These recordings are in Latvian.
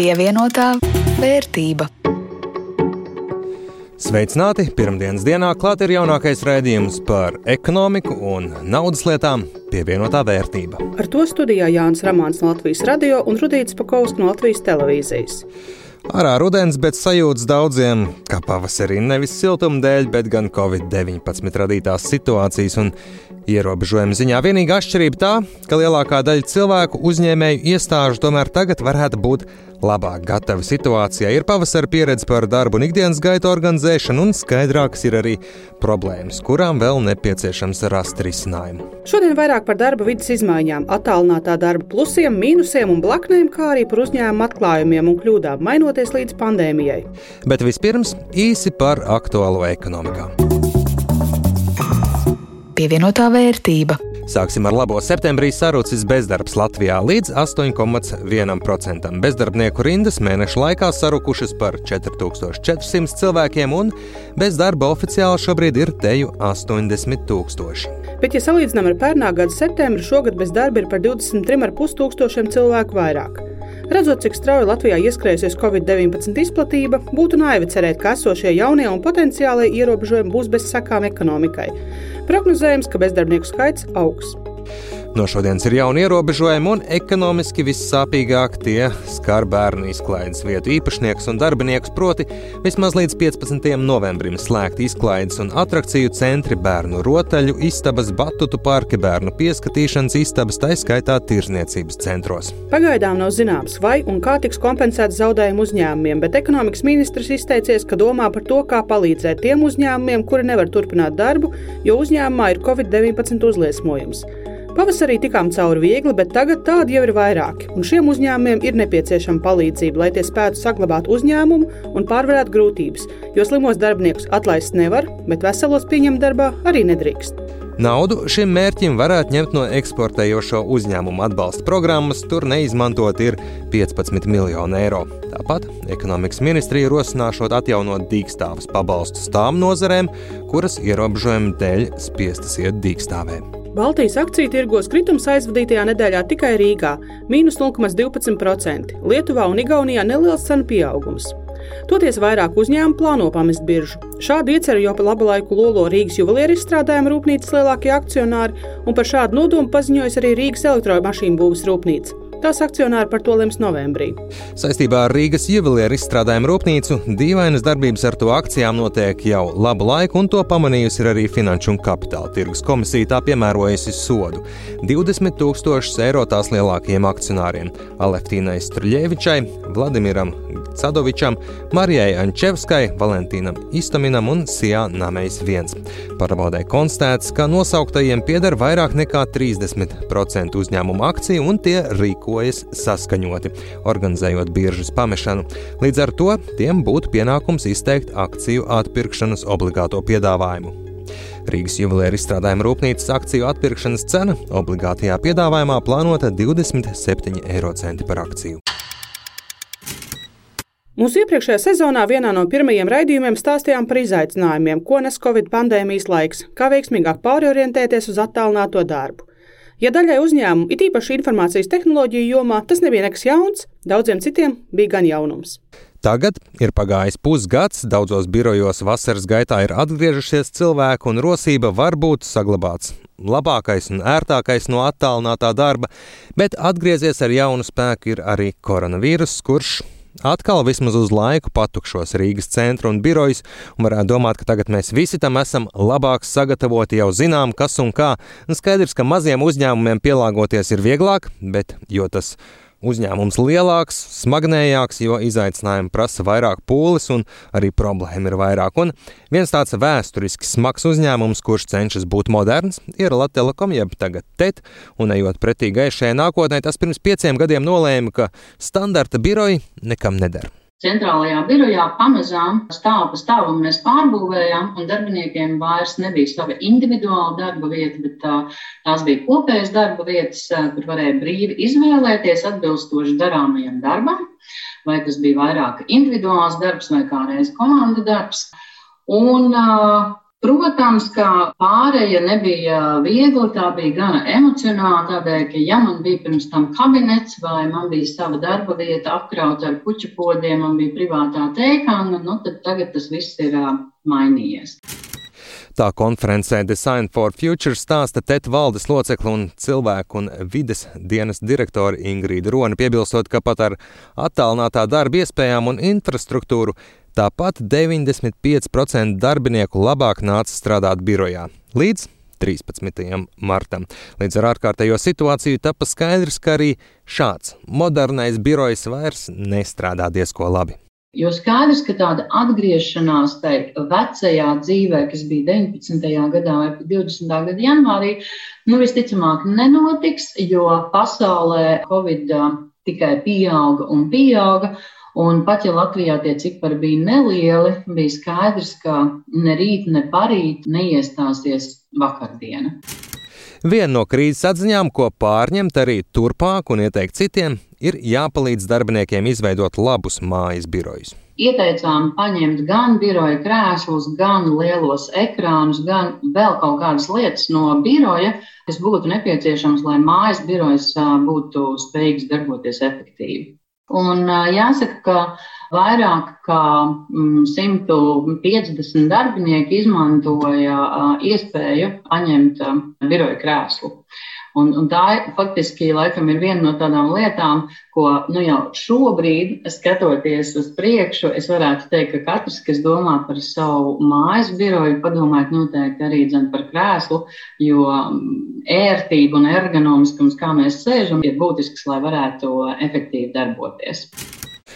Pievienotā vērtība. Sveicināti! Pirmdienas dienā klāt ir jaunākais raidījums par ekonomiku un naudas lietām - pievienotā vērtība. Ar to studijā Jānis Ramāns no Latvijas radio un Rudīts Pakausks no Latvijas televīzijas. Ārā rudens, bet sajūtas daudziem, kā pavasarī nevis siltuma dēļ, bet gan Covid-19 radītās situācijas un ierobežojumu ziņā. Vienīgā atšķirība tā, ka lielākā daļa cilvēku uzņēmēju iestāžu tomēr tagad varētu būt labāk gatavi situācijai. Ir pavasara pieredze par darbu un ikdienas gaitu organizēšanu, un skaidrākas ir arī problēmas, kurām vēl nepieciešams rast risinājumu. Šodien vairāk par darba vidas izmaiņām, attālinātā darba plusiem, mīnusiem un blaknēm, kā arī par uzņēmumu atklājumiem un kļūdām, mainoties līdz pandēmijai. Bet vispirms īsi par aktuālo ekonomikā. Pievienotā vērtība. Sāksim ar labo septembrī sarucis bezdarbs Latvijā līdz 8,1%. Bezdarbnieku rindas mēneša laikā sarukušas par 4400 cilvēkiem, un bez darba oficiāli šobrīd ir teju 80 tūkstoši. Bet, ja salīdzinām ar pērnā gada septembri, šogad bez darba ir par 23,5 tūkstošiem cilvēku vairāk. Redzot, cik strauji Latvijā ieskrējusies Covid-19 izplatība, būtu naivi cerēt, ka esošie jaunie un potenciālie ierobežojumi būs bez sekām ekonomikai. Prognozējams, ka bezdarbnieku skaits augs. No šodienas ir jauni ierobežojumi, un ekonomiski vissāpīgāk tie skar bērnu izklaides vietu īpašniekus un darbiniekus. Proti, vismaz līdz 15. novembrim slēgt izklaides un attrakciju centri, bērnu rotaļu istabas, batutu parki, bērnu pieskatīšanas istabas, tā skaitā tirzniecības centros. Pagaidām nav zināms, vai un kā tiks kompensēts zaudējumi uzņēmumiem, bet ekonomikas ministrs izteicies, ka domā par to, kā palīdzēt tiem uzņēmumiem, kuri nevar turpināt darbu, jo uzņēmumā ir Covid-19 uzliesmojums. Pavasarī tikām cauri viegli, bet tagad tādi jau ir vairāki, un šiem uzņēmumiem ir nepieciešama palīdzība, lai tie spētu saglabāt uzņēmumu un pārvarēt grūtības, jo slimos darbiniekus atlaist nevar, bet veselos pieņemt darbā arī nedrīkst. Naudu šim mērķim varētu ņemt no eksportējošo uzņēmumu atbalsta programmas, tur neizmantot ir 15 miljoni eiro. Tāpat ekonomikas ministrija rosināšot atjaunot dīkstāvus pabalstus tām nozarēm, kuras ierobežojumu dēļ spiestas iet dīkstāvēm. Baltijas akciju tirgos kritums aizvadītajā nedēļā tikai Rīgā - mīnus 0,12%, Lietuvā un Igaunijā neliels cenu pieaugums. Toties vairāk uzņēmumu plāno pamest biržu. Šādu ieceru jau pa labu laiku lolo Rīgas juvelieru izstrādājuma rūpnīcas lielākie akcionāri, un par šādu nodomu paziņojas arī Rīgas elektromašīnu būvas rūpnīca. Tās akcionāri par to lems novembrī. Saistībā ar Rīgas juvelieru izstrādājumu rūpnīcu dīvainas darbības ar to akcijām notiek jau labu laiku, un to pamanījusi arī Finanšu un Kapitāla tirgus komisija. Tā piemērojusi sodu 20 tūkstošus eiro tās lielākajiem akcionāriem - Aleftīnai Struļevičai, Vladimiram Cadovičam, Marijai Ančevskai, Valentīnam Istaminam un Sijā Namejs 1. Pārbaudē konstatēts, ka nosauktajiem pieder vairāk nekā 30% uzņēmuma akciju un tie rīkojas saskaņoti, organizējot biržas pamešanu. Līdz ar to tiem būtu pienākums izteikt akciju atpirkšanas obligāto piedāvājumu. Rīgas juvelēra izstrādājuma rūpnīcas akciju atpirkšanas cena obligātajā piedāvājumā plānota 27 eiro centi par akciju. Mūsu iepriekšējā sezonā vienā no pirmajiem raidījumiem stāstījām par izaicinājumiem, ko nes Covid pandēmijas laiks, kā veiksmīgāk pārorientēties uz attālināto darbu. Ja daļai uzņēmumu, it īpaši informācijas tehnoloģiju jomā, tas nebija nekas jauns, daudziem citiem bija gan jaunums. Tagad ir pagājis pusgads, daudzos birojos vasaras gaitā ir atgriežušies cilvēki, un rosība var būt saglabāts labākais un ērtākais no attālinātā darba, bet atgriezies ar jaunu spēku ir arī koronavīruss, kurš atkal vismaz uz laiku patukšos Rīgas centra un birojas, un varētu domāt, ka tagad mēs visi tam esam labāk sagatavoti, jau zinām, kas un kā. Un skaidrs, ka maziem uzņēmumiem pielāgoties ir vieglāk, bet jo tas ir Uzņēmums lielāks, smagnējāks, jo izaicinājumi prasa vairāk pūles un arī problēma ir vairāk. Un viens tāds vēsturiski smags uzņēmums, kurš cenšas būt moderns, ir Latvijas Telekom, jeb tagad TET, un ejot pretī gaišajai nākotnē, tas pirms pieciem gadiem nolēma, ka standarta biroji nekam neder centrālajā birojā pamazām stāvu pa stāvam mēs pārbūvējām, un darbiniekiem vairs nebija sava individuāla darba vieta, bet tā, tās bija kopējas darba vietas, kur varēja brīvi izvēlēties atbilstoši darāmajam darbam, vai tas bija vairāk individuāls darbs vai kādreiz komanda darbs. Un, Protams, ka pārēja nebija viegla, tā bija gana emocionāla. Tādēļ, ka ja man bija pirms tam kabinets vai man bija sava darba vieta apkrauta ar puķu podiem, man bija privātā teikāna, nu tad tagad tas viss ir mainījies. Tā konferencē Design for Future stāsta TET valdes locekla un cilvēku un vides dienas direktore Ingrīda Rona, piebilstot, ka pat ar attālinātā darba iespējām un infrastruktūru tāpat 95% darbinieku labāk nāca strādāt birojā. Līdz 13. martam. Līdz ar ārkārtējo situāciju tapa skaidrs, ka arī šāds modernais birojs vairs nestrādā diezko labi. Jo skaidrs, ka tāda atgriešanās tajā vecajā dzīvē, kas bija 19. gadā vai 20. gada janvārī, nu, visticamāk nenotiks, jo pasaulē Covid tikai pieauga un pieauga. Un pat ja Latvijā tie cipari bija nelieli, bija skaidrs, ka ne rīt, ne parīt neiestāsies vakardiena. Viena no krīzes atziņām, ko pārņemt arī turpāk un ieteikt citiem, ir jāpalīdz darbiniekiem izveidot labus mājas birojus. Ieteicām paņemt gan biroja krēslus, gan lielos ekrānus, gan vēl kaut kādas lietas no biroja, kas būtu nepieciešams, lai mājas birojas būtu spējīgs darboties efektīvi. Un jāsaka, ka vairāk kā 150 mm, darbinieki izmantoja iespēju paņemt biroja krēslu. Un, un tā faktiski laikam ir viena no tādām lietām, ko nu, jau šobrīd, skatoties uz priekšu, es varētu teikt, ka katrs, kas domā par savu mājas biroju, padomājot noteikti arī par krēslu, jo mm, ērtība un ergonomiskums, kā mēs sēžam, ir būtisks, lai varētu efektīvi darboties.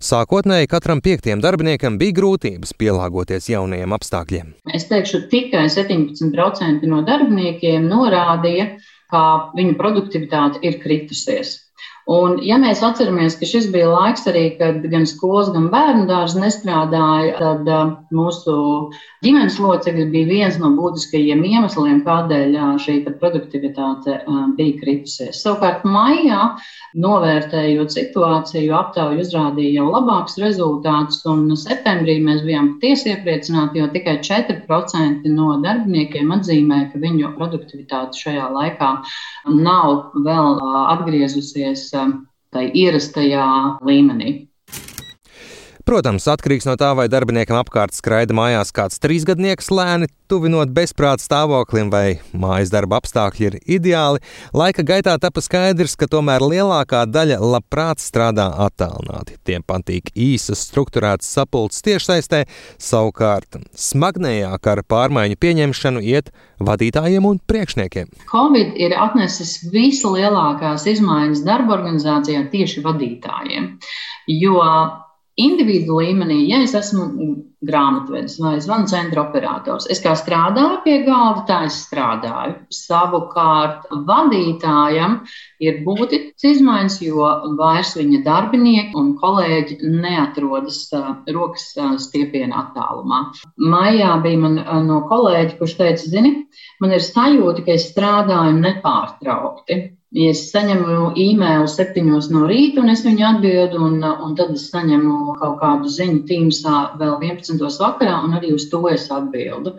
Sākotnēji katram piektajam darbiniekam bija grūtības pielāgoties jaunajiem apstākļiem. Es teikšu, tikai 17% no darbiniekiem norādīja, ka viņu produktivitāte ir kritusies. Un, ja mēs atceramies, ka šis bija laiks arī, kad gan skolas, gan bērnu dārza nestrādāja, tad uh, mūsu ģimenes locekļi bija viens no būtiskajiem iemesliem, kādēļ uh, šī produktivitāte uh, bija kritusies. Savukārt, maijā, novērtējot situāciju, aptauja uzrādīja jau labākus rezultātus, un septembrī mēs bijām patiesi iepriecināti, jo tikai 4% no darbiniekiem atzīmēja, ka viņu produktivitāte šajā laikā nav vēl atgriezusies tai ierastajā līmenī. Protams, atkarīgs no tā, vai darbiniekam apkārt skraida mājās kāds trīsgadnieks lēni, tuvinot bezprāta stāvoklim, vai mājas darba apstākļi ir ideāli. Laika gaitā tapa skaidrs, ka tomēr lielākā daļa labprāt strādā attālināti. Tiem patīk īsas, struktūrētas sapulces tiešsaistē, savukārt smagnējāk ar pārmaiņu pieņemšanu iet vadītājiem un priekšniekiem. Covid ir atnesis vislielākās izmaiņas darba organizācijā tieši vadītājiem. Jo individu līmenī, ja es esmu grāmatvedis vai zvanu centra operators, es kā strādāju pie galda, tā es strādāju. Savukārt vadītājam ir būtisks izmaiņas, jo vairs viņa darbinieki un kolēģi neatrodas uh, rokas uh, stiepiena attālumā. Maijā bija man uh, no kolēģa, kurš teica, zini, man ir sajūta, ka es strādāju nepārtraukti. Ja es saņemu e-mailu septiņos no rīta, un es viņu atbildu, un, un tad es saņemu kaut kādu ziņu tīmsā vēl 11. vakarā, un arī uz to es atbildu.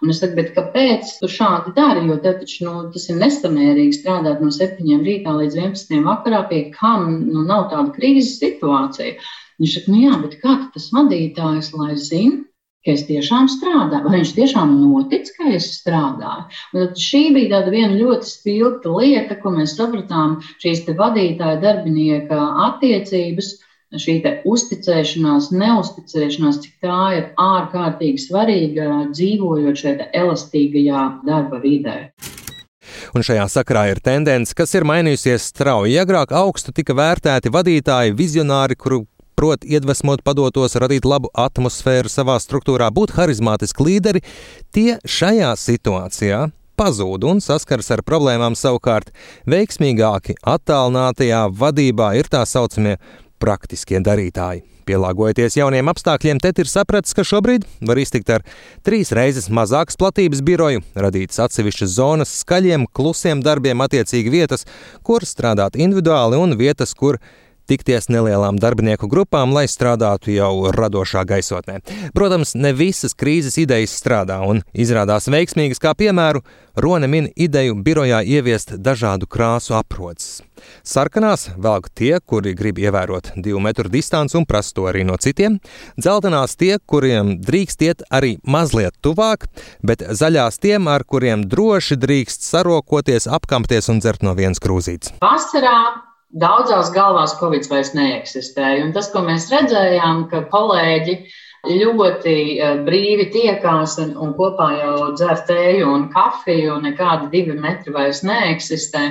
Un es saku, kāpēc tu šādi dari? Jo tev taču nu, tas ir nesamērīgi strādāt no 7 rītā līdz 11 vakarā, pie kam nu, nav tāda krīzes situācija. Viņš saka, nu jā, bet kā tas vadītājs lai zina? Ka es tiešām strādāju, vai viņš tiešām notic, ka es strādāju. Un tad šī bija tāda viena ļoti spilgta lieta, ko mēs sapratām, šīs vadītāja darbinieka attiecības. Šī uzticēšanās, neusticēšanās, cik tā ir ārkārtīgi svarīga dzīvojot šajā elastīgajā darba vidē. Un šajā sakrā ir tendence, kas ir mainījusies strauji. Agrāk augstu tika vērtēti vadītāji, vizionāri, kuru prot iedvesmot padotos, radīt labu atmosfēru savā struktūrā, būt harizmātiski līderi, tie šajā situācijā pazūd un saskars ar problēmām savukārt veiksmīgāki attālinātajā vadībā ir tā saucamie praktiskie darītāji. Pielāgojoties jauniem apstākļiem, Tet ir sapratis, ka šobrīd var iztikt ar trīs reizes mazākas platības biroju, radītas atsevišķas zonas skaļiem, klusiem darbiem, attiecīgi vietas, kur strādāt individuāli un vietas, kur tikties nelielām darbinieku grupām, lai strādātu jau radošā gaisotnē. Protams, ne visas krīzes idejas strādā un izrādās veiksmīgas, kā piemēru Rone min ideju birojā ieviest dažādu krāsu aproces. Sarkanās velk tie, kuri grib ievērot divu metru distanci un prasa to arī no citiem, dzeltenās tie, kuriem drīkst iet arī mazliet tuvāk, bet zaļās tiem, ar kuriem droši drīkst sarokoties, apkampties un dzert no vienas krūzītes. Vasarā daudzās galvās Covid vairs neeksistēja. Un tas, ko mēs redzējām, ka kolēģi ļoti eh, brīvi tiekās un, un kopā jau dzer tēju un kafiju, un nekādi divi metri vairs neeksistē.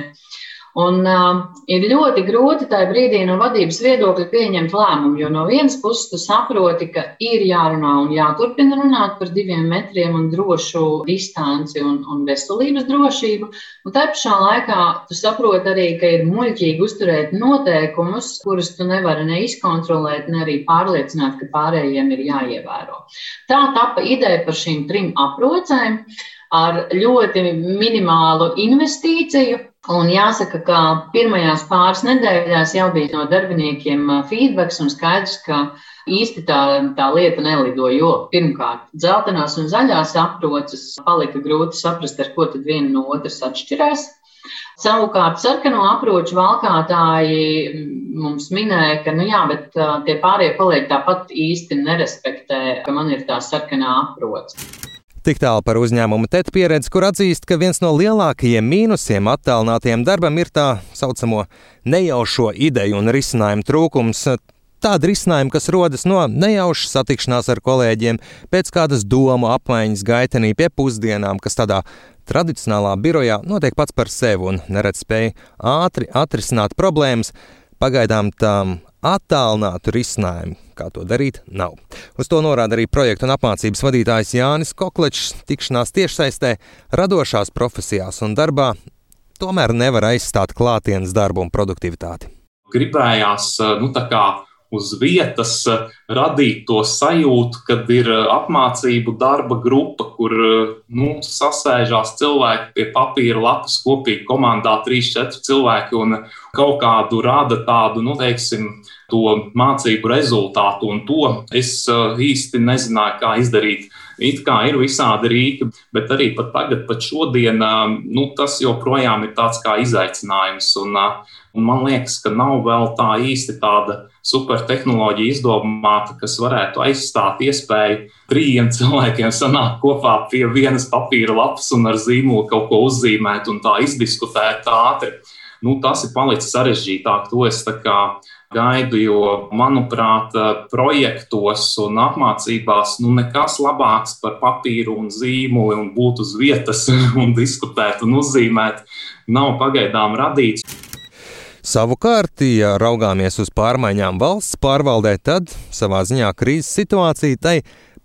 Un uh, ir ļoti grūti tajā brīdī no vadības viedokļa pieņemt lēmumu, jo no vienas puses tu saproti, ka ir jārunā un jāturpina runāt par diviem metriem un drošu distanci un, un veselības drošību. Un tā pašā laikā tu saproti arī, ka ir muļķīgi uzturēt noteikumus, kurus tu nevari ne izkontrolēt, ne arī pārliecināt, ka pārējiem ir jāievēro. Tā tapa ideja par šīm trim aprocēm ar ļoti minimālu investīciju Un jāsaka, ka pirmajās pāris nedēļās jau bija no darbiniekiem feedbacks un skaidrs, ka īsti tā, tā lieta nelido. Jo pirmkārt, dzeltenās un zaļās aproces palika grūti saprast, ar ko tad viena no otras atšķirās. Savukārt, sarkano aproču valkātāji mums minēja, ka, nu jā, bet tie pārējie kolēģi tāpat īsti nerespektē, ka man ir tā sarkanā aproce. Tik tālu par uzņēmumu TET pieredzi, kur atzīst, ka viens no lielākajiem mīnusiem attālinātajam darbam ir tā saucamo nejaušo ideju un risinājumu trūkums. Tāda risinājuma, kas rodas no nejaušas satikšanās ar kolēģiem, pēc kādas domu apmaiņas gaitenī pie pusdienām, kas tādā tradicionālā birojā notiek pats par sevi un neredz spēju ātri atrisināt problēmas. Pagaidām tam attālinātu risinājumu, kā to darīt, nav. Uz to norāda arī projektu un apmācības vadītājs Jānis Koklečs. Tikšanās tiešsaistē, radošās profesijās un darbā tomēr nevar aizstāt klātienes darbu un produktivitāti. Gribējās nu, uz vietas radīt to sajūtu, kad ir apmācību darba grupa, kur nu, sasēžās cilvēki pie papīra lapas kopīgi komandā, 3-4 cilvēki un kaut kādu rada tādu, nu, teiksim, to mācību rezultātu, un to es īsti nezināju, kā izdarīt. It kā ir visādi rīki, bet arī pat tagad, pat šodien, nu, tas joprojām ir tāds kā izaicinājums. Un, un man liekas, ka nav vēl tā īsti tāda supertehnoloģija izdomāta, kas varētu aizstāt iespēju trījiem cilvēkiem sanākt kopā pie vienas papīra lapas un ar zīmolu kaut ko uzzīmēt un tā izdiskutēt ātri. Nu, tas ir palicis sarežģītāk. To es kā, gaidu, jo, manuprāt, projektos un apmācībās nu, nekas labāks par papīru un zīmoli un būt uz vietas un diskutēt un uzzīmēt nav pagaidām radīts. Savukārt, ja raugāmies uz pārmaiņām valsts pārvaldē, tad savā ziņā krīzes situācija tai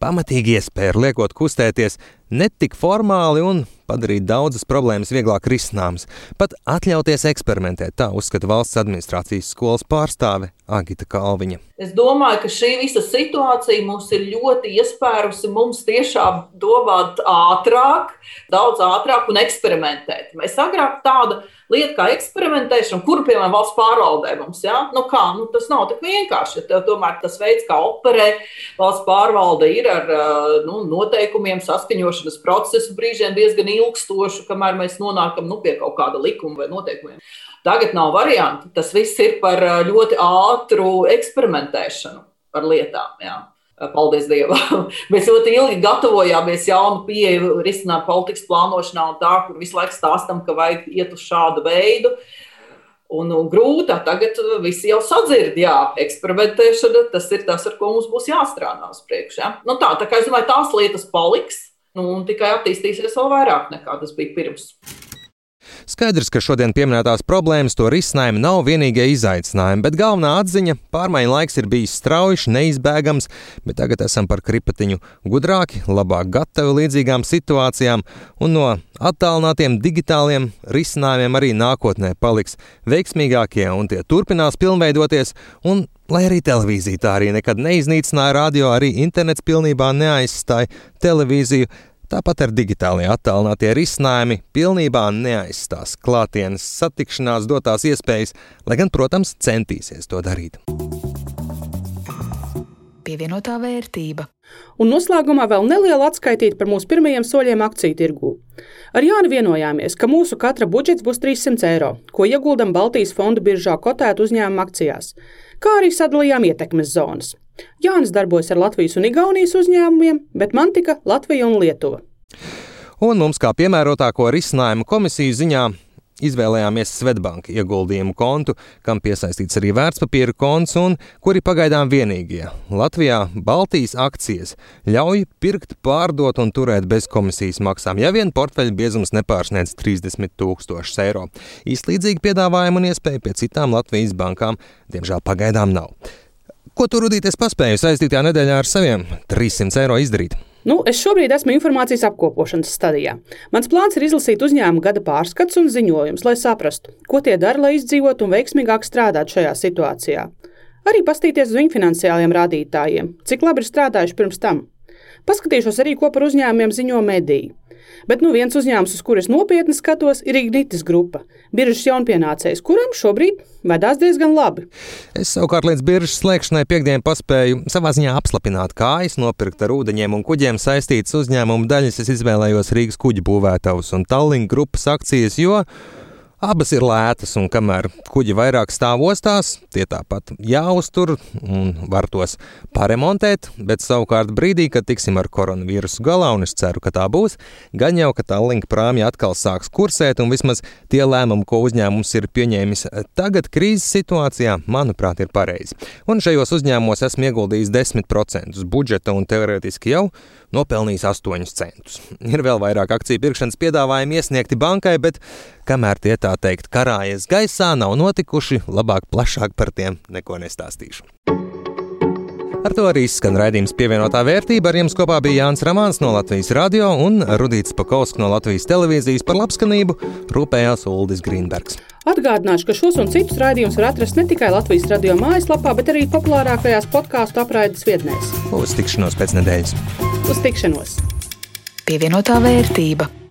pamatīgi iespēja liekot kustēties ne tik formāli un padarīt daudzas problēmas vieglāk risināmas, pat atļauties eksperimentēt, tā uzskata valsts administrācijas skolas pārstāve Agita Kalviņa. Es domāju, ka šī visa situācija mums ir ļoti iespērusi mums tiešām domāt ātrāk, daudz ātrāk un eksperimentēt. Mēs agrāk tādu lieta kā eksperimentēšana, kuru, piemēram, valsts pārvaldē mums, ja? nu kā, nu, tas nav tik vienkārši. Tev tomēr tas veids, kā operē valsts pārvalde, ir ar nu, noteikumiem, saskaņošanas procesu brīžiem diezgan ilgstošu, kamēr mēs nonākam nu, pie kaut kāda likuma vai noteikumiem. Tagad nav variantu. Tas viss ir par ļoti ātru eksperimentēšanu ar lietām. Jā. Paldies Dievam! Mēs ļoti ilgi gatavojāmies jaunu pieeju, risināt politikas plānošanā, un tā, kur visu laiku stāstam, ka vajag iet uz šādu veidu. Un, un grūti, tagad visi jau sadzird, jā, eksperimentēšana, tas ir tas, ar ko mums būs jāstrādā uz priekšu. Ja? Nu tā, tā kā es domāju, tās lietas paliks, nu, un tikai attīstīsies vēl vairāk nekā tas bija pirms. Skaidrs, ka šodien pieminētās problēmas to risinājumu nav vienīgie izaicinājumi, bet galvenā atziņa - pārmaiņu laiks ir bijis strauji, neizbēgams, bet tagad esam par kripatiņu gudrāki, labāk gatavi līdzīgām situācijām, un no attālinātiem digitāliem risinājumiem arī nākotnē paliks veiksmīgākie, un tie turpinās pilnveidoties. Un, lai arī televīzija tā arī nekad neiznīcināja radio, arī internets pilnībā neaizstāja televīziju Tāpat ar digitālie attālinātie risinājumi pilnībā neaizstās klātienes satikšanās dotās iespējas, lai gan, protams, centīsies to darīt. Pievienotā vērtība. Un noslēgumā vēl neliela atskaitīta par mūsu pirmajiem soļiem akciju tirgū. Ar Jānu vienojāmies, ka mūsu katra budžets būs 300 eiro, ko ieguldam Baltijas fondu biržā kotētu uzņēmumu akcijās, kā arī sadalījām ietekmes zonas. Jānis darbojas ar Latvijas un Igaunijas uzņēmumiem, bet man tika Latvija un Lietuva. Un mums kā piemērotāko risinājumu komisiju ziņā Izvēlējāmies Svetbanka ieguldījumu kontu, kam piesaistīts arī vērtspapīra konts, un kuri pagaidām vienīgie. Latvijā Baltijas akcijas ļauj pirkt, pārdot un turēt bez komisijas maksām, ja vien portfeļa biezums nepārsniedz 30 tūkstošus eiro. Īslīdzīgi piedāvājumu un iespēju pie citām Latvijas bankām diemžēl pagaidām nav. Ko tu rudīties paspēju saistītajā nedēļā ar saviem 300 eiro izdarīt? Nu, es šobrīd esmu informācijas apkopošanas stadijā. Mans plāns ir izlasīt uzņēmuma gada pārskats un ziņojums, lai saprastu, ko tie dara, lai izdzīvotu un veiksmīgāk strādātu šajā situācijā. Arī pastīties uz viņu finansiāliem rādītājiem, cik labi ir strādājuši pirms tam. Paskatīšos arī, ko par uzņēmumiem ziņo mediji. Bet nu, viens uzņēmums, uz kuriem nopietni skatos, ir Ignitis grupa, biržas jaunpienācējs, kuram šobrīd vedās diezgan labi. Es savukārt līdz biržas slēgšanai piekdienā paspēju savā ziņā apslapināt kājas, nopirkt ar ūdeņiem un kuģiem saistītas uzņēmumu daļas. Es izvēlējos Rīgas kuģu būvētājus un Tallinn grupas akcijas, jo Abas ir lētas, un kamēr kuģi vairāk stāv ostās, tie tāpat jāuztur un var tos paremontēt. Bet savukārt brīdī, kad tiksim ar koronavīrusu galā, un es ceru, ka tā būs, gan jau, ka tā linka prāmja atkal sāks kursēt, un vismaz tie lēmumi, ko uzņēmums ir pieņēmis tagad krīzes situācijā, manuprāt, ir pareizi. Un šajos uzņēmumos esmu ieguldījis 10% budžeta un teorētiski jau nopelnījis 8 centus. Ir vēl vairāk akciju pirkšanas piedāvājumi iesniegti bankai, bet kamēr tie tā teikt karājas gaisā, nav notikuši, labāk plašāk par tiem neko nestāstīšu. Ar to arī skan raidījums pievienotā vērtība. Ar jums kopā bija Jānis Ramāns no Latvijas radio un Rudīts Pakausks no Latvijas televīzijas par labskanību rūpējās Uldis Grīnbergs. Atgādināšu, ka šos un citus raidījumus var atrast ne tikai Latvijas radio mājaslapā, bet arī populārākajās podkāstu apraides vietnēs. Uz tikšanos pēc nedēļas! Uz tikšanos! Pievienotā vērtība.